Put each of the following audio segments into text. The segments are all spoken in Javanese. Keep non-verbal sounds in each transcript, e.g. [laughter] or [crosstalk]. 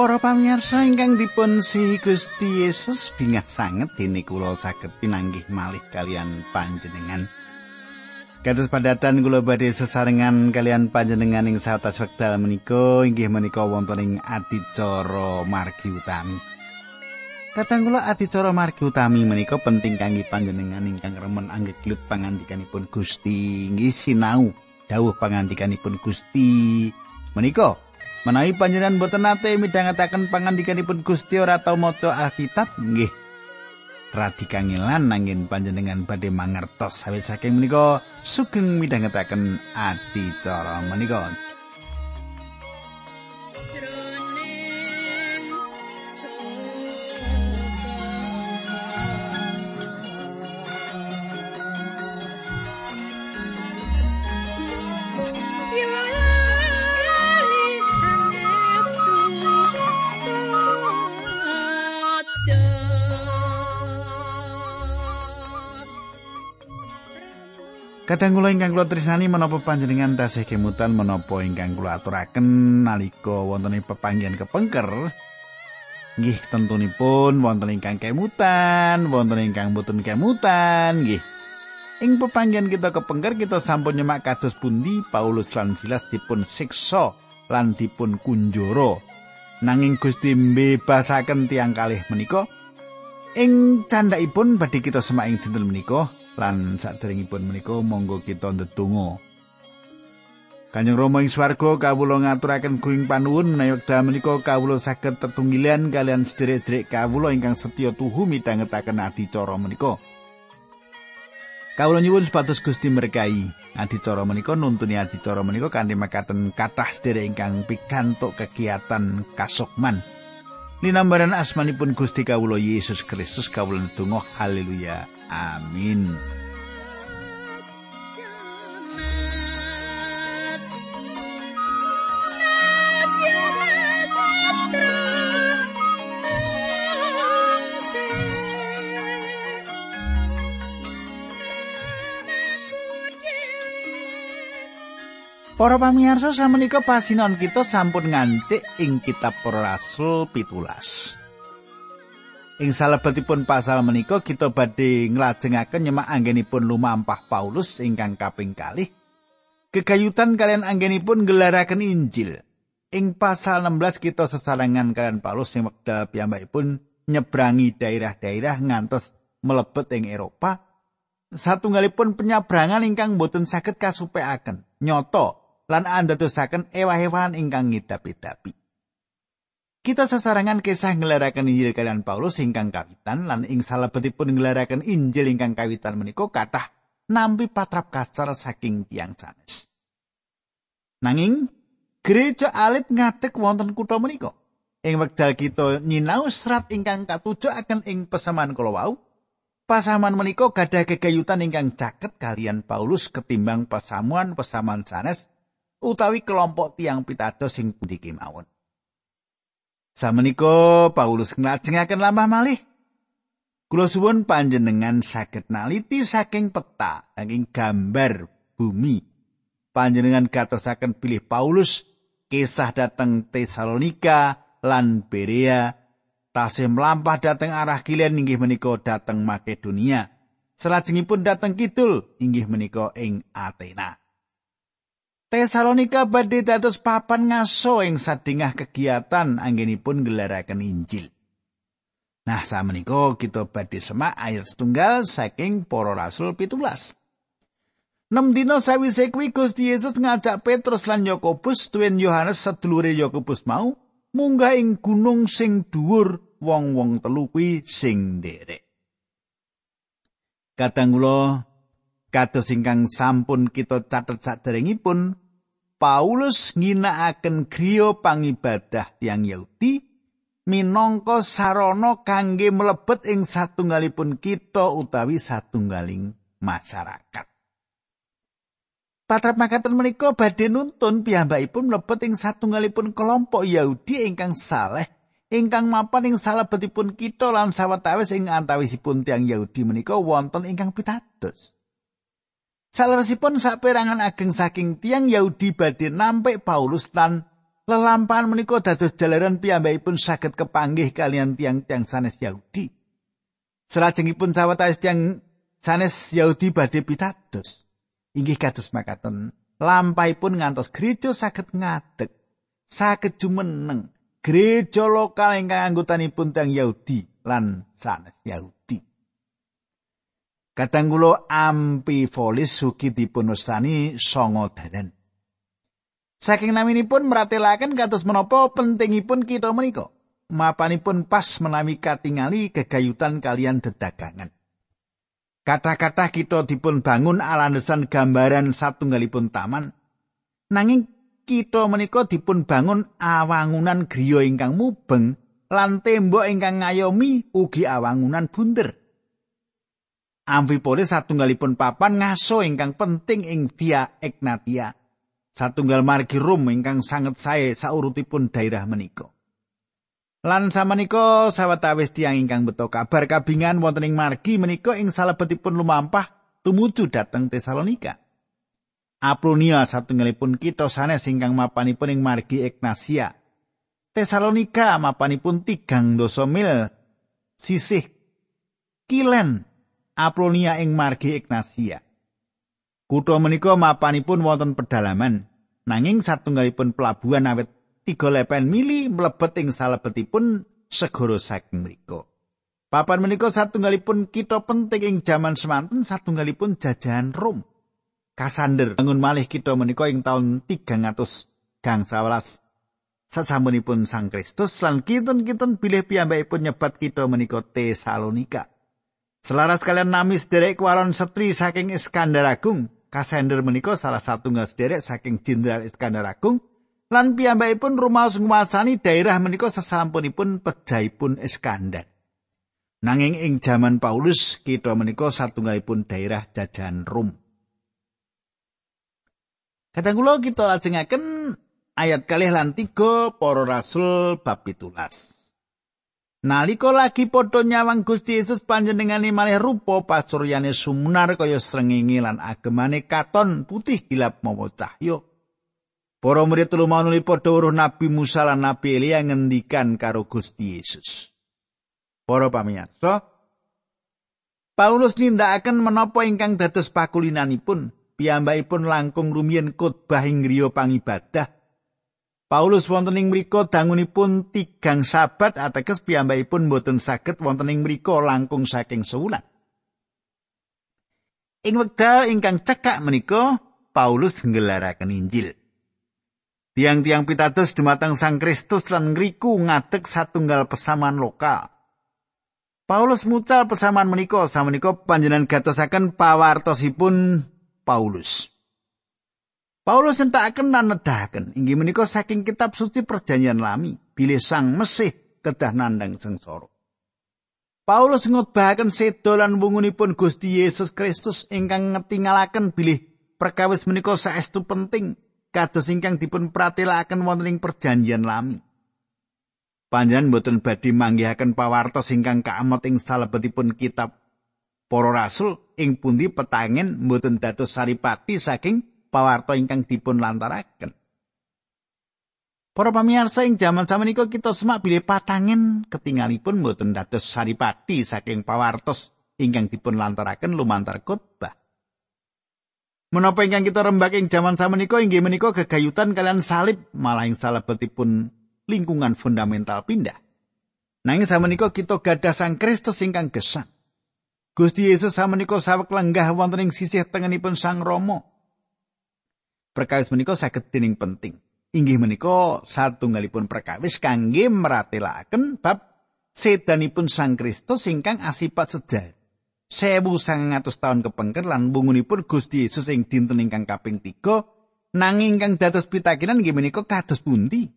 Para pamirsa ingkang dipun sihi Gusti Yesus bingah sanget dene kula saged pinanggih malih kalian panjenengan. Kados padatan kula badhe sesarengan kalian panjenengan ing satas wekdal menika inggih menika wonten ing adicara margi utami. Katang kula adicara margi utami menika penting kangge panjenengan ingkang remen anggeglut pangandikanipun Gusti inggih sinau dawuh pangandikanipun Gusti menika Menawi panjenengan boten nate midhangetaken pangandikanipun Gusti ora tau maca Alkitab nggih. Radi kangelan nanging panjenengan badhe mangertos sawet saking menika sugeng midhangetaken adicara menika. Kadang kula ingkang kula tresnani menapa panjenengan tasih kemutan menapa ingkang kula aturaken nalika wonten ing pepanggihan kepengker? Nggih tentunipun wonten ingkang kemutan wonten ingkang boten kemutan nggih. Ing pepanggihan kita kepengker kita sampun nyemak kados pundi Paulus lan Silas dipun siksa lan dipun kunjara. Nanging Gusti mbebasaken tiang kalih menika ing candhaipun badhe kita semak ing dinten menika lan saderengipun menika monggo kita ndedonga. Kanjeng Rama ing swarga kawula ngaturaken kuing panuwun menawi wekdal menika kawula saged tetunggilan kalian sedherek-sedherek kawula ingkang setya tuhu midhangetaken adicara menika. Kawula nyuwun supados Gusti merkai adicara menika nuntuni adicara menika kanthi makaten kathah sedherek ingkang pikantuk kegiatan kasukman. Linambaran asmanipun Gusti kawula Yesus Kristus kawula ndonga haleluya. Amin. Para pamirsa samenika pasinon kita sampun ngancik ing kitab Para Rasul pitulas. Ing salebetipun pasal menika kita badhe nglajengaken nyemak anggenipun lumampah Paulus ingkang kaping kalih. Kegayutan kalian anggenipun gelaraken Injil. Ing pasal 16 kita sesarengan kalian Paulus sing wekdal piyambakipun nyebrangi daerah-daerah ngantos melebet ing Eropa. Satunggalipun penyabrangan ingkang boten saged kasupekaken. Nyoto lan andadosaken ewah-ewahan ingkang ngidap-idapi. Kita sesarangan kisah ngelarakan Injil kalian Paulus ingkang kawitan lan ing salebetipun ngelarakan Injil ingkang kawitan menika kathah nampi patrap kasar saking tiang sanes. Nanging gereja alit ngadeg wonten kutha menika. Ing wekdal kita nyinau serat ingkang katujuh ing pesaman kala wau, pasaman menika gadah kegayutan ingkang caket kalian Paulus ketimbang pesamuan-pesaman sanes utawi kelompok tiang pitados sing pundi kemawon. Samenika Paulus nglajengaken lambah malih. Kula suwun panjenengan saged naliti saking peta saking gambar bumi. Panjenengan gatosaken pilih Paulus kisah dateng Tesalonika lan Berea tasih mlampah dateng arah kilen inggih menika dateng Makedonia. Salajengipun dateng kidul inggih menika ing Athena. Tesalonika badhe dados papan ngaso ing sadingah kegiatan anggenipun gelaraken Injil. Nah, samenika kita badhe semak ayat setunggal saking para rasul pitulas. Nem dina sawise kuwi Gusti Yesus ngajak Petrus lan Yakobus tuwin Yohanes sedulure Yakobus mau munggah ing gunung sing dhuwur wong-wong telu kuwi sing nderek. Katanggulo kados ingkang sampun kita catet saderengipun Paulus nginakaken griya pangibadah tiang Yahudi minangka sarana kangge mlebet ing satunggalipun kita utawi satunggaling masyarakat. Patrap makaten menika badhe nuntun piyambakipun mlebet ing satunggalipun kelompok Yahudi ingkang saleh ingkang mapan ing salebetipun kita lan sawetawis ing antawisipun tiang Yahudi menika wonten ingkang pitados. Saleresipun saperangan ageng saking tiang Yahudi badhe nampik Paulus lan Lelampahan menika dados jalaran piyambakipun saged kepanggih kalian tiang-tiang sanes Yahudi. Salajengipun sawetawis tiang sanes Yahudi badhe pitados. Inggih kados makaten, lampahipun ngantos gereja saged ngadeg, saged jumeneng. Gereja lokal ingkang anggotanipun tiang Yahudi lan sanes Yahudi. Kadang kula ampifolis ugi dipunustani songo dadan. Saking naminipun meratelaken kados menapa pentingipun kita menika. Mapanipun pas menawi katingali gegayutan kalian dedagangan. Kata-kata kita dipun bangun alandesan gambaran satunggalipun taman. Nanging kita menika dipun bangun awangunan griya ingkang mubeng lan tembok ingkang ngayomi ugi awangunan bunder. Amfipolis satunggalipun papan ngaso ingkang penting ing Via Egnatia. satunggal margi rum ingkang sanget sae saurutipun daerah menika. Lan samenika sawetawis tiyang ingkang beto kabar kabingan wonten ing margi menika ing salebetipun lumampah tumuju dhateng Tesalonika. Apolonia satunggalipun kita sanes ingkang mapanipun ing margi Ignatia. Tesalonika mapanipun tigang doso mil sisih kilen Apolonia ing margi Ignatia. Kutha menika mapanipun wonten pedalaman nanging satunggalipun pelabuhan awet tiga lepen mili mlebet ing salebetipun segara saking mriku. Papan menika satunggalipun kita penting ing jaman semanten satunggalipun jajahan Rom. Kasander bangun malih kita menika ing taun 300 gang 11 sasampunipun Sang Kristus lan kinten-kinten bilih piyambakipun nyebat kita menika Tesalonika. Selaras kalian nami sederek kualon setri saking Iskandar Agung, Kasender menika salah satu sederek saking Jenderal Iskandar Agung lan piyambakipun rumaos nguasani daerah menika sesampunipun pejaipun Iskandar. Nanging ing jaman Paulus kita menika satunggalipun daerah jajahan Rom. Kadang kula kita lajengaken ayat kalih lan tiga para rasul bab pitulas. Nalika lagi padha nyawang Gusti Yesus panjenengane malih rupa pasuryane sumunar kaya srengenge lan agemane katon putih gilap mawa cahya. Para murid telu mau nuli padha weruh Nabi Musa lan Nabi Elia ngendikan karo Gusti Yesus. Para pamirsa, Paulus nindakaken menapa ingkang dados pakulinanipun, piyambakipun langkung rumiyin khotbah ing griya pangibadah Paulus wonten ing mriku dangunipun tigang sabat ateges piyambakipun boten saged wonten ing mriku langkung saking sewulan. Ing wekdal ingkang cekak menika Paulus nggelaraken Injil. Tiang-tiang pitados dumateng Sang Kristus lan ngriku ngadeg satunggal pesaman lokal. Paulus mucal pesaman menika samenika panjenengan gatosaken pawartosipun Paulus. Paulus entakaken lan nedahaken inggih menika saking kitab suci perjanjian lami bilih sang Mesih kedah nandang sengsara. Paulus ngutbahaken sedo lan wungunipun Gusti Yesus Kristus ingkang ngetingalaken bilih perkawis menika saestu penting kados ingkang dipun pratelaken wonten ing perjanjian lami. Panjenengan boten badhe manggihaken pawartos ingkang kaamot ing salebetipun kitab Para Rasul ing pundi petangen boten dados saripati saking pawarta ingkang dipun lantaraken. Para pamirsa ing jaman samenika kita semak bilih patangen ketingalipun mboten dados saripati saking pawartos ingkang dipun lantaraken lumantar khotbah. Menapa ingkang kita rembak ing jaman samenika inggih menika gegayutan kalian salib malah ing salebetipun lingkungan fundamental pindah. Nanging samenika kita gadah Sang Kristus ingkang gesang. Gusti Yesus samenika sawek lenggah wonten ing sisih tengenipun Sang Rama. Perkawis menika saged dening penting. Inggih menika satunggalipun perkawis kangge meratelaken bab sedanipun Sang Kristus ingkang asipat sejar. Sewu sangatus tahun kepengker lan bungunipun Gusti Yesus ing dinten ingkang kaping tiga nanging ingkang dados pitakinan inggih menika kados pundi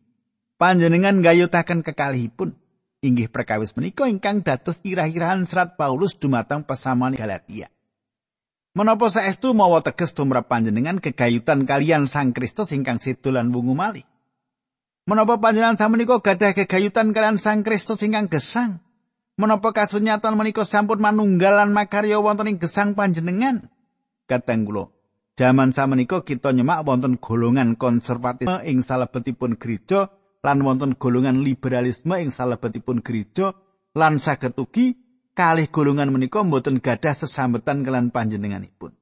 panjenengan gayutaken kekalihipun inggih perkawis menika ingkang dados irah-irahan serat Paulus dumateng pesaman Galatia Menapa saestu mawa teges tumrap panjenengan kegayutan kalian Sang Kristus ingkang sedolan wungu malih? Menapa panjenengan samenika gadah kegayutan kalian Sang Kristus ingkang gesang? Menapa kasunyatan menika sampun manunggalan makarya wonten ing gesang panjenengan? Kateng kula, Jaman samenika kita nyemak wonten golongan konservatif ing salebetipun gereja lan wonten golongan liberalisme ing salebetipun gereja lan saged ugi kalih golongan menika mboten gadah sesambetan kelan panjenenganipun.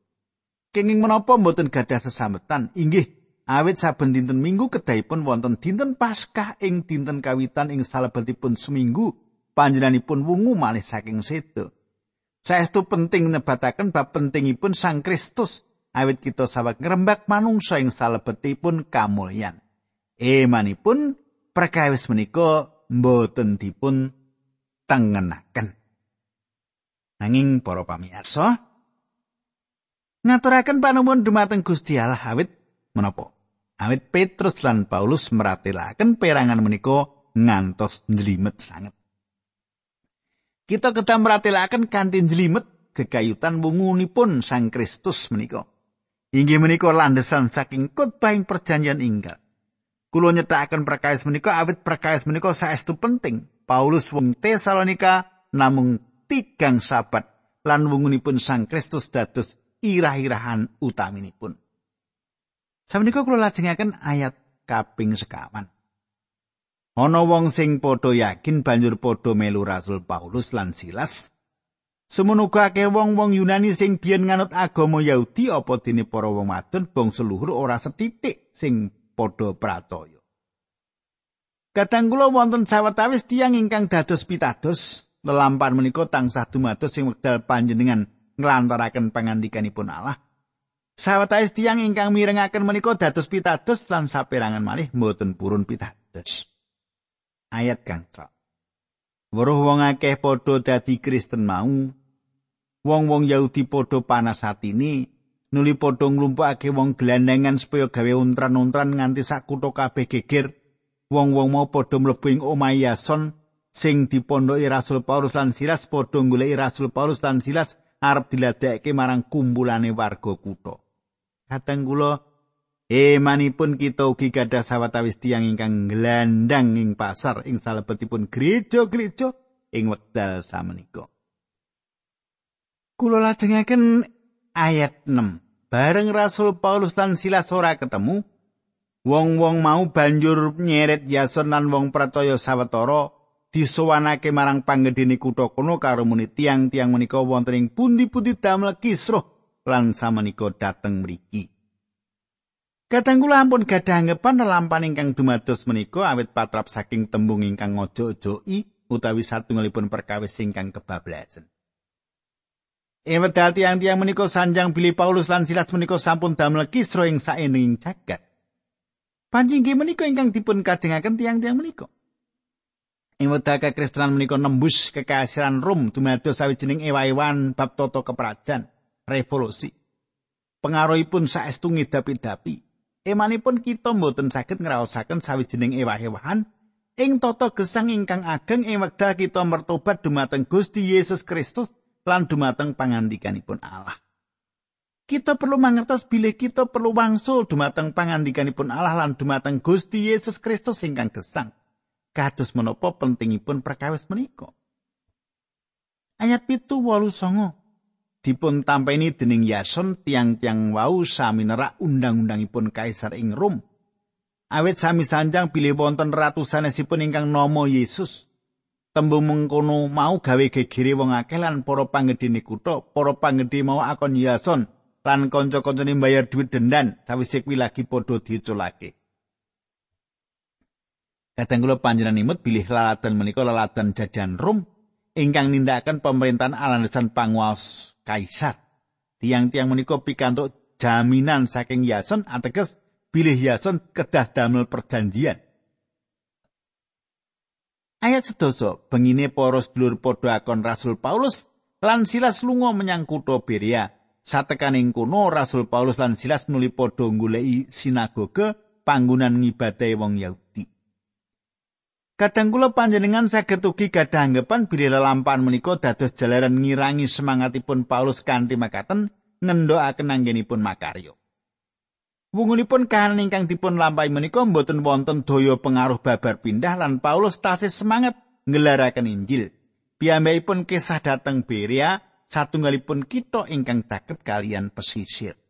Kenging menapa mboten gadah sesambetan? Inggih, awit saben dinten Minggu kedahipun wonten dinten Paskah ing dinten kawitan ing salebetipun seminggu panjenenganipun wungu malih saking sedo. Saestu penting nebataken bab pentingipun Sang Kristus awit kita saweg ngrembak manungsa ing salebetipun kamulyan. Emanipun perkawis menika mboten dipun tengenaken. Nanging para pamirsa, ngaturaken panuwun dumateng Gusti Allah awit menapa? Awit Petrus lan Paulus meratelaken perangan menika ngantos njlimet sanget. Kita kedah meratelaken kanthi njlimet gegayutan wungunipun Sang Kristus menika. Inggih menika landesan saking khotbahing perjanjian inggal. Kulo nyetakaken perkawis menika awit perkawis menika saestu penting. Paulus wong Tesalonika namung tigang sabat lan wungunipun Sang Kristus dados irah-irahan utaminipun. Samenika kula lajengaken ayat kaping sekawan. Ana wong sing padha yakin banjur padha melu Rasul Paulus lan Silas Semono akeh wong-wong Yunani sing biyen nganut agama Yahudi apa dene para wong wadon bangsa luhur ora setitik sing padha pracaya. Kadang kula wonten sawetawis tiyang ingkang dados pitados lelampahan menika tansah dumados sing wekdal panjenengan nglantaraken pangandikanipun Allah. Sawetawis tiyang ingkang mirengaken menika dados pitados lan saperangan malih mboten purun pitados. Ayat kang Weruh wong akeh padha dadi Kristen mau. Wong-wong Yahudi padha panas atine nuli padha nglumpukake wong gelandangan supaya gawe untran-untran nganti sak kutha kabeh geger. Wong-wong mau padha mlebu ing omah Yason sing dipondoki Rasul Paulus lan Silas padha goleki Rasul Paulus lan Silas arep diladekke marang kumpulane warga kutha kadang kula emanipun kita ugi gadah sawetawis tiyang ingkang gelandang ing pasar ing salebetipun gereja-gereja ing wekdal samenika Kula lajengaken ayat 6. Bareng Rasul Paulus lan Silas ora ketemu, wong-wong mau banjur nyeret Yason lan wong percaya sawetara disowanake marang panggedene kutha kono karo muni tiang-tiang menika wonten ing pundi-pundi damel kisruh lan samenika dateng mriki. Kadang kula ampun gadah anggapan lelampahan ingkang dumados menika awit patrap saking tembung ingkang ojo-ojoki utawi satunggalipun perkawis ingkang kebablasan. Ewedal tiang-tiang menika sanjang Billy Paulus lan Silas menika sampun damel kisra ing saening jagat. Panjinggi menika ingkang dipun kajengaken tiang-tiang menika. Ewedal kekristenan menika nembus kekasiran Rom dumados sawijining ewa-ewan bab tata keprajan revolusi. Pengaruhipun saestu ngidapi-dapi. Emanipun kita mboten saged ngraosaken sawijining ewa-ewahan ing tata gesang ingkang ageng ing wekdal kita mertobat dumateng Gusti Yesus Kristus lan dumateng pangandikanipun Allah. Kita perlu mangertos bilih kita perlu wangsul dumateng pangandikanipun Allah lan dumateng Gusti Yesus Kristus ingkang gesang. Kados menapa pentingipun perkawis menika. Ayat pitu wolu songo dipun tampeni dening Yason tiang-tiang wau sami nerak undang-undangipun kaisar ing Rom. Awit sami sanjang bilih wonten ratusan esipun ingkang nomo Yesus. tembung mengkono mau gawe gegere wong akeh lan para panggedene kutha para panggede mau akon yason lan kanca-kancane mbayar duit dendan sawise kuwi lagi padha diculake Kadang kula panjenengan imut bilih lalatan menika lalatan jajan Rom ingkang nindakaken pemerintahan alandesan panguwas kaisar. Tiang-tiang menika pikantuk jaminan saking Yason ateges bilih Yason kedah damel perjanjian. Ayat sedoso, bengine poros dulur padha akon Rasul Paulus lan Silas lunga menyang kutha Berea. Satekaning kono Rasul Paulus lan Silas nuli padha goleki sinagoge panggonan ngibadahe wong Yahudi. Kadang kula panjenengan saged ugi gadah anggapan bilih lelampahan menika dados jalaran ngirangi semangatipun Paulus kanthi makaten ngendokaken anggenipun makaryo. Wungunipun kahanan ingkang dipun lampahi menika mboten wonten daya pengaruh babar pindah lan Paulus tasih semangat ngelaraken Injil. Piyambakipun kisah dateng Berea satunggalipun kita ingkang caket kalian pesisir.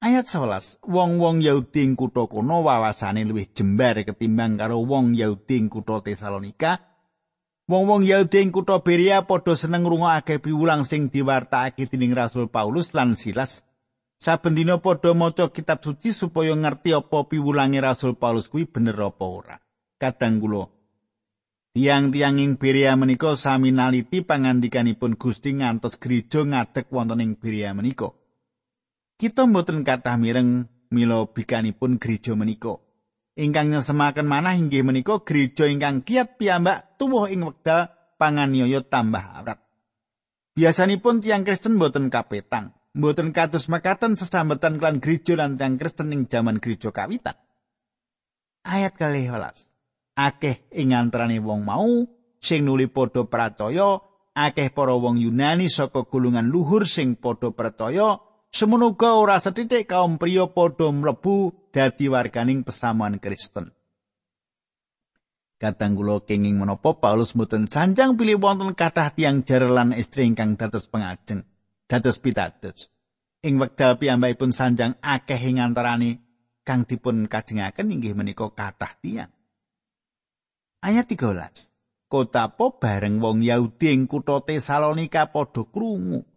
Ayat 11. Wong-wong Yahudi ing kutha kono wawasane luwih jembar ketimbang karo wong Yahudi ing kutha Tesalonika. Wong-wong Yahudi ing kutha Beria padha seneng ngrungokake piwulang sing diwartakake dening Rasul Paulus lan Silas. Saben dina padha maca kitab suci supaya ngerti apa piwulange Rasul Paulus kuwi bener apa ora. Kadang kula Tiang-tiang ing Beria menika sami naliti pangandikanipun Gusti ngantos gereja ngadeg wonten ing Beria menika. Kita mboten kathah mireng mila bikanipun gereja menika. Ingkang nyesemaken manah inggih menika gereja ingkang kiat piyambak tuwuh ing wekdal panganiaya tambah awrat. Biasanipun tiang Kristen mboten kapetang, mboten kados makaten sesambetan klan gereja lan tiang Kristen ing jaman gereja kawitan. Ayat kali welas. Akeh ing antarane wong mau sing nuli padha percaya, akeh para wong Yunani saka gulungan luhur sing padha percaya, Semono uga ora sethithik kaum priya padha mlebu dadi warganing pesamuan Kristen. Kadang kula kenging menapa Paulus mboten sanjang pilih wonten kathah tiang jarelan istri ingkang dados pengajeng, dados pitados. Ing wekdal piyambakipun sanjang akeh ing antarane kang dipun kajengaken inggih menika kathah tiang. Ayat 13. Kota po bareng wong Yahudi ing kutha Tesalonika padha krungu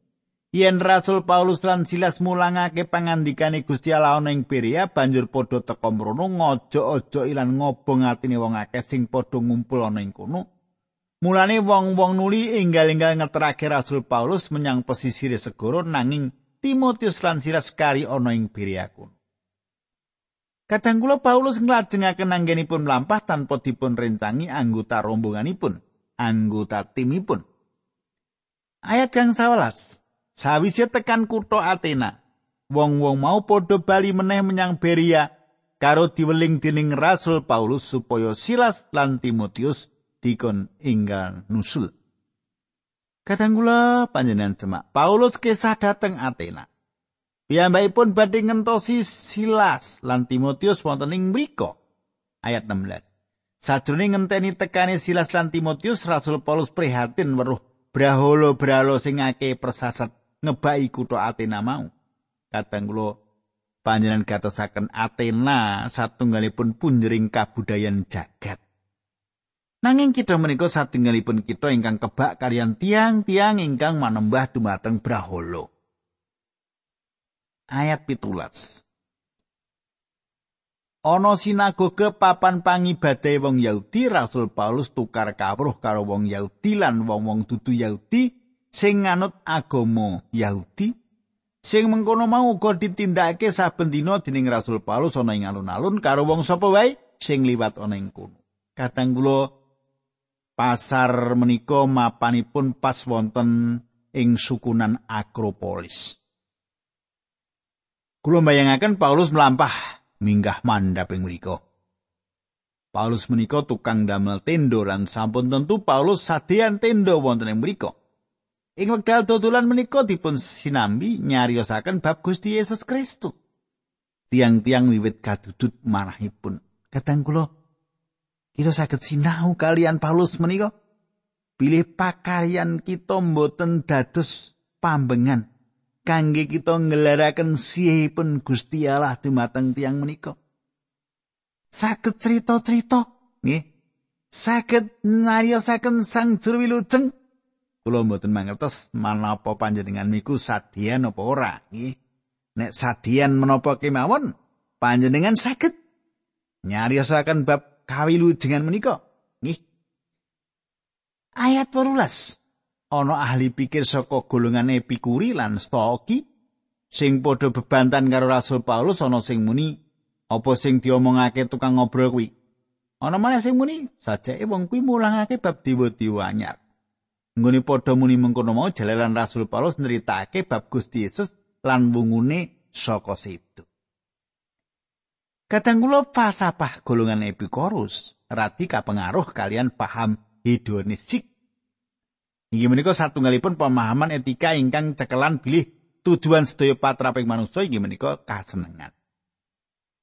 Yen Rasul Paulus lan Silas mulangake pangandikane Gusti Allah ing Berea banjur padha teka mrono ngojo-ojo ilan ngobong atine wong akeh sing padha ngumpul ana ing kono. Mulane wong-wong nuli enggal-enggal ngeterake Rasul Paulus menyang pesisir segoro nanging Timotius lan Silas kari ana ing Berea kono. Kadang kula Paulus nglajengaken anggenipun mlampah tanpa dipun rencangi anggota rombonganipun, anggota timipun. Ayat yang 11. Sawise tekan kutha Athena, wong-wong mau padha bali meneh menyang Beria karo diweling dening Rasul Paulus supaya Silas lan Timotius dikon inggal nusul. Kadang kula panjenengan semak, Paulus kesah dateng Athena. Piyambakipun badhe ngentosi Silas lan Timotius wonten ing mriku. Ayat 16. Sajroning ngenteni tekane Silas lan Timotius, Rasul Paulus prihatin weruh braholo-braholo sing akeh persasat ngebaki kutha Athena mau. Kadang kula panjenengan gatosaken Athena satunggalipun punjering kabudayan jagat. Nanging kita menika satunggalipun kita ingkang kebak kalian tiang-tiang ingkang manembah dumateng Braholo. Ayat pitulas. Ana sinagoge papan pangibadahe wong Yahudi, Rasul Paulus tukar kawruh karo wong Yahudi lan wong-wong dudu Yahudi sing nganut agama Yahudi sing mengkono mau uga ditindakake saben dina dening Rasul Paulus ana ing alun-alun karo wong sapa wae sing liwat ana ing kono. Kadang kula pasar menika mapanipun pas wonten ing sukunan Akropolis. Kula mbayangaken Paulus melampah minggah mandhap ing mriku. Paulus menika tukang damel tendo lan sampun tentu Paulus sadean tendo wonten ing mriku. Ing wekdal dodolan menika dipun sinambi nyariosaken bab Gusti Yesus Kristus. Tiang-tiang wiwit kadudut marahipun. Kadang kula kita saged sinau kalian Paulus menika pilih pakarian kita mboten dados pambengan kangge kita ngelaraken sihipun Gusti Allah dumateng tiang menika. Saged cerita-cerita nggih. Saged nyariosaken sang juru wilujeng kula mboten mangertos manapa panjenengan miku sadian apa ora nggih. Nek sadian menapa kemawon panjenengan saged nyariosaken bab kawilujengan menika nggih. Ayat 18 ana ahli pikir saka golongan epikuri lan stoki sing padha bebantan karo Rasul Paulus ana sing muni apa sing diomongake tukang ngobrol kuwi? Ana maneh sing muni sajake wong kuwi mulangake bab dewa-dewa anyar Nggone padha muni mengkono mau jalaran Rasul Paulus nritake bab Gusti Yesus lan wungune saka situ. Kadang kula golongan Epikorus radi kapengaruh kalian paham hedonistik. Inggih menika satunggalipun pemahaman etika ingkang cekelan bilih tujuan sedaya patraping manungsa inggih menika kasenengan.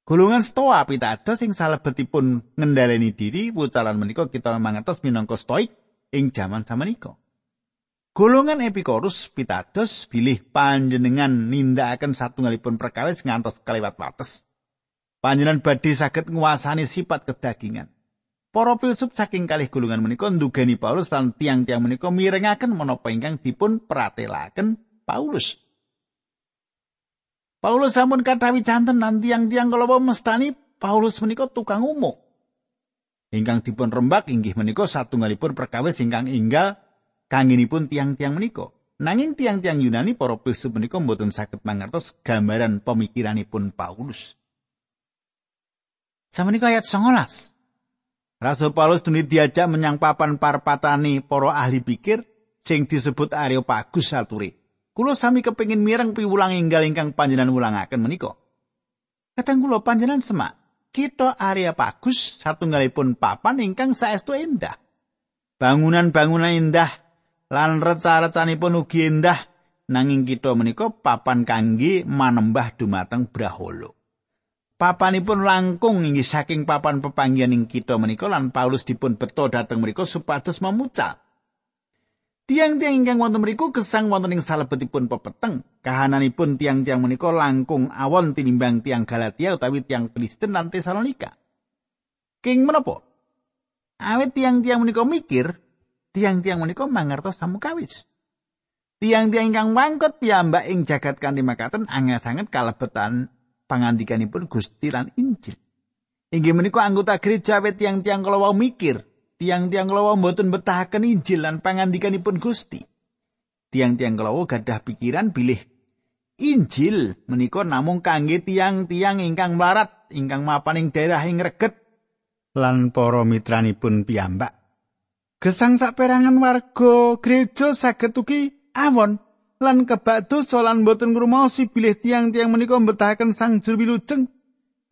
Golongan stoa pitados sing salebetipun ngendhaleni diri pucalan menika kita mangertos minangka stoik ing jaman samenika. Golongan Epikorus pitados bilih panjenengan nindakaken satunggalipun perkawis ngantos kelewat wates. Panjenengan badhe saged nguasani sifat kedagingan. Para filsuf saking kalih golongan menika ndugani Paulus lan tiang-tiang menika mirengaken menapa ingkang dipun pratelaken Paulus. Paulus sampun katawi canten lan tiang-tiang kala mestani Paulus menika tukang umum. Ingkang dipun rembak inggih menika satunggalipun perkawis ingkang inggal kanginipun tiang-tiang menika. Nanging tiang-tiang Yunani para filsuf menika mboten saged mangertos gambaran pemikiranipun Paulus. Samenika ayat 19. Rasul Paulus duni diajak menyang papan parpatani para ahli pikir sing disebut Areopagus saturi. Kulo sami kepingin mireng piwulang inggal ingkang panjenengan ulangaken menika. Kateng kula panjenengan semak, kita Areopagus satunggalipun papan ingkang saestu endah. Bangunan-bangunan indah lan reca-recanipun ugi endah nanging kita menika papan kangge manembah dumateng Brahala. Papanipun langkung inggih saking papan pepanggihan ing kita menika lan Paulus dipun beto dhateng mriku supados memucal. Tiang-tiang ingkang wonten mriku gesang wonten ing salebetipun pepeteng. Kahananipun tiang-tiang menika langkung awon tinimbang tiang Galatia utawi tiang Kristen lan Tesalonika. King menapa? Awet tiang-tiang menika mikir tiang-tiang menika mangertos samukawis. Tiang-tiang ingkang mangkot piyambak ing jagat kanthi makaten angel sanget kalebetan pangandikanipun Gusti lan Injil. Inggih menika anggota gereja wet tiang-tiang kala wau mikir, tiang-tiang kala wau mboten betahaken Injil lan pangandikanipun Gusti. Tiang-tiang kala wau gadah pikiran bilih Injil menika namung kangge tiang-tiang ingkang mlarat, ingkang mapan ing daerah ing reget lan para mitranipun piyambak. Gesang saperangan warga gereja saged ugi awon lan kebak dosa lan boten ngrumaosi bilih tiang-tiang menika mbetahaken sang juru wilujeng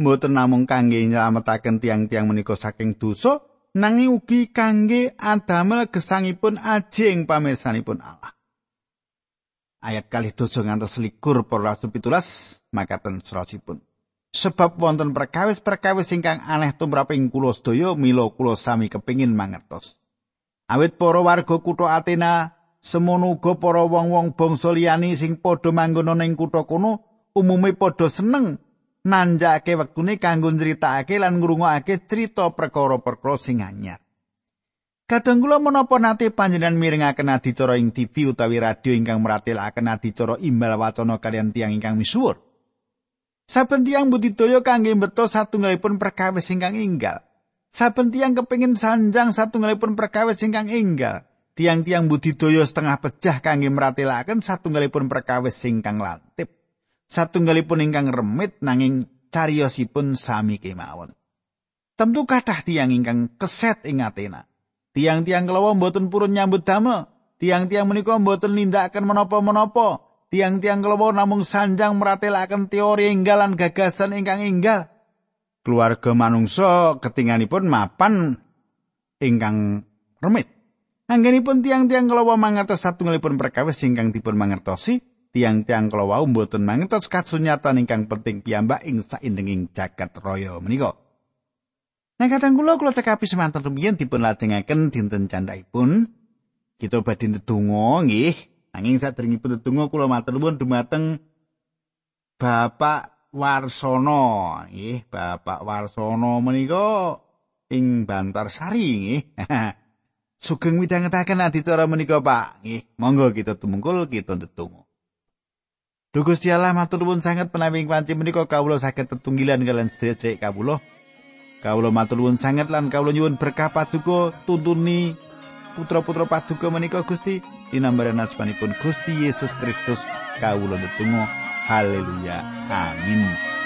mboten namung kangge nyelametaken tiang-tiang menika saking dosa nanging ugi kangge adamel gesangipun ajeng pamesanipun Allah. Ayat kali dosa ngantos likur para rasul pitulas makaten surasipun. Sebab wonten perkawis-perkawis ingkang aneh tumraping kula sedaya mila kula sami kepingin mangertos. Awit para warga kutha Athena semono uga para wong-wong bangsa liyane sing padha manggon ing kutha kono umume padha seneng nanjake wektune kanggo nyritakake lan ngrungokake crita perkara-perkara sing anyar. Kadang kula menapa nate panjenengan mirengaken adicara ing TV utawi radio ingkang meratelaken adicara imbal wacana kalian tiang ingkang misuwur. Saben tiang budidaya kangge beto satunggalipun perkawis ingkang inggal. Saben tiang kepingin sanjang satunggalipun perkawis ingkang enggal. Tiang-tiang budidaya setengah pecah kangge meratelaken satunggalipun perkawis ingkang lantip. Satunggalipun ingkang remit nanging cariyosipun sami kemawon. Tentu kathah tiang ingkang keset ing Athena. Tiang-tiang kelawa mboten purun nyambut damel. Tiang-tiang menika mboten nindakaken menapa-menapa. Tiang-tiang kelawa namung sanjang meratelaken teori enggalan gagasan ingkang enggal. Keluarga manungsa ketinganipun mapan ingkang remit. Anggenipun tiang-tiang kalawa mangertos satunggalipun perkawis ingkang dipun mangertosi, tiang-tiang kalawa mboten mangertos kasunyatan ingkang penting piyambak ing saindenging jagat raya menika. Nah kadang kula kula cekapi semanten rumiyin dipun lajengaken dinten candhaipun kita badhe ndedonga nggih. Nanging sadèrèngipun ndedonga kula matur nuwun dumateng Bapak Warsono nggih Bapak Warsono menika ing Bantarsari nggih. [laughs] Sugeng midhangetaken adicara menika Pak. Nggih monggo kita tumungkul kita ndedonga. Duh Gusti Allah matur nuwun sanget menawi panci menika kawula saged tetunggilan kalian sedherek kawula. Kawula matur nuwun sanget lan kawula nyuwun berkah paduka tuntuni putra-putra paduka menika Gusti. Dinambaran asmanipun Gusti Yesus Kristus kawula ndedonga Haleluya. Amin.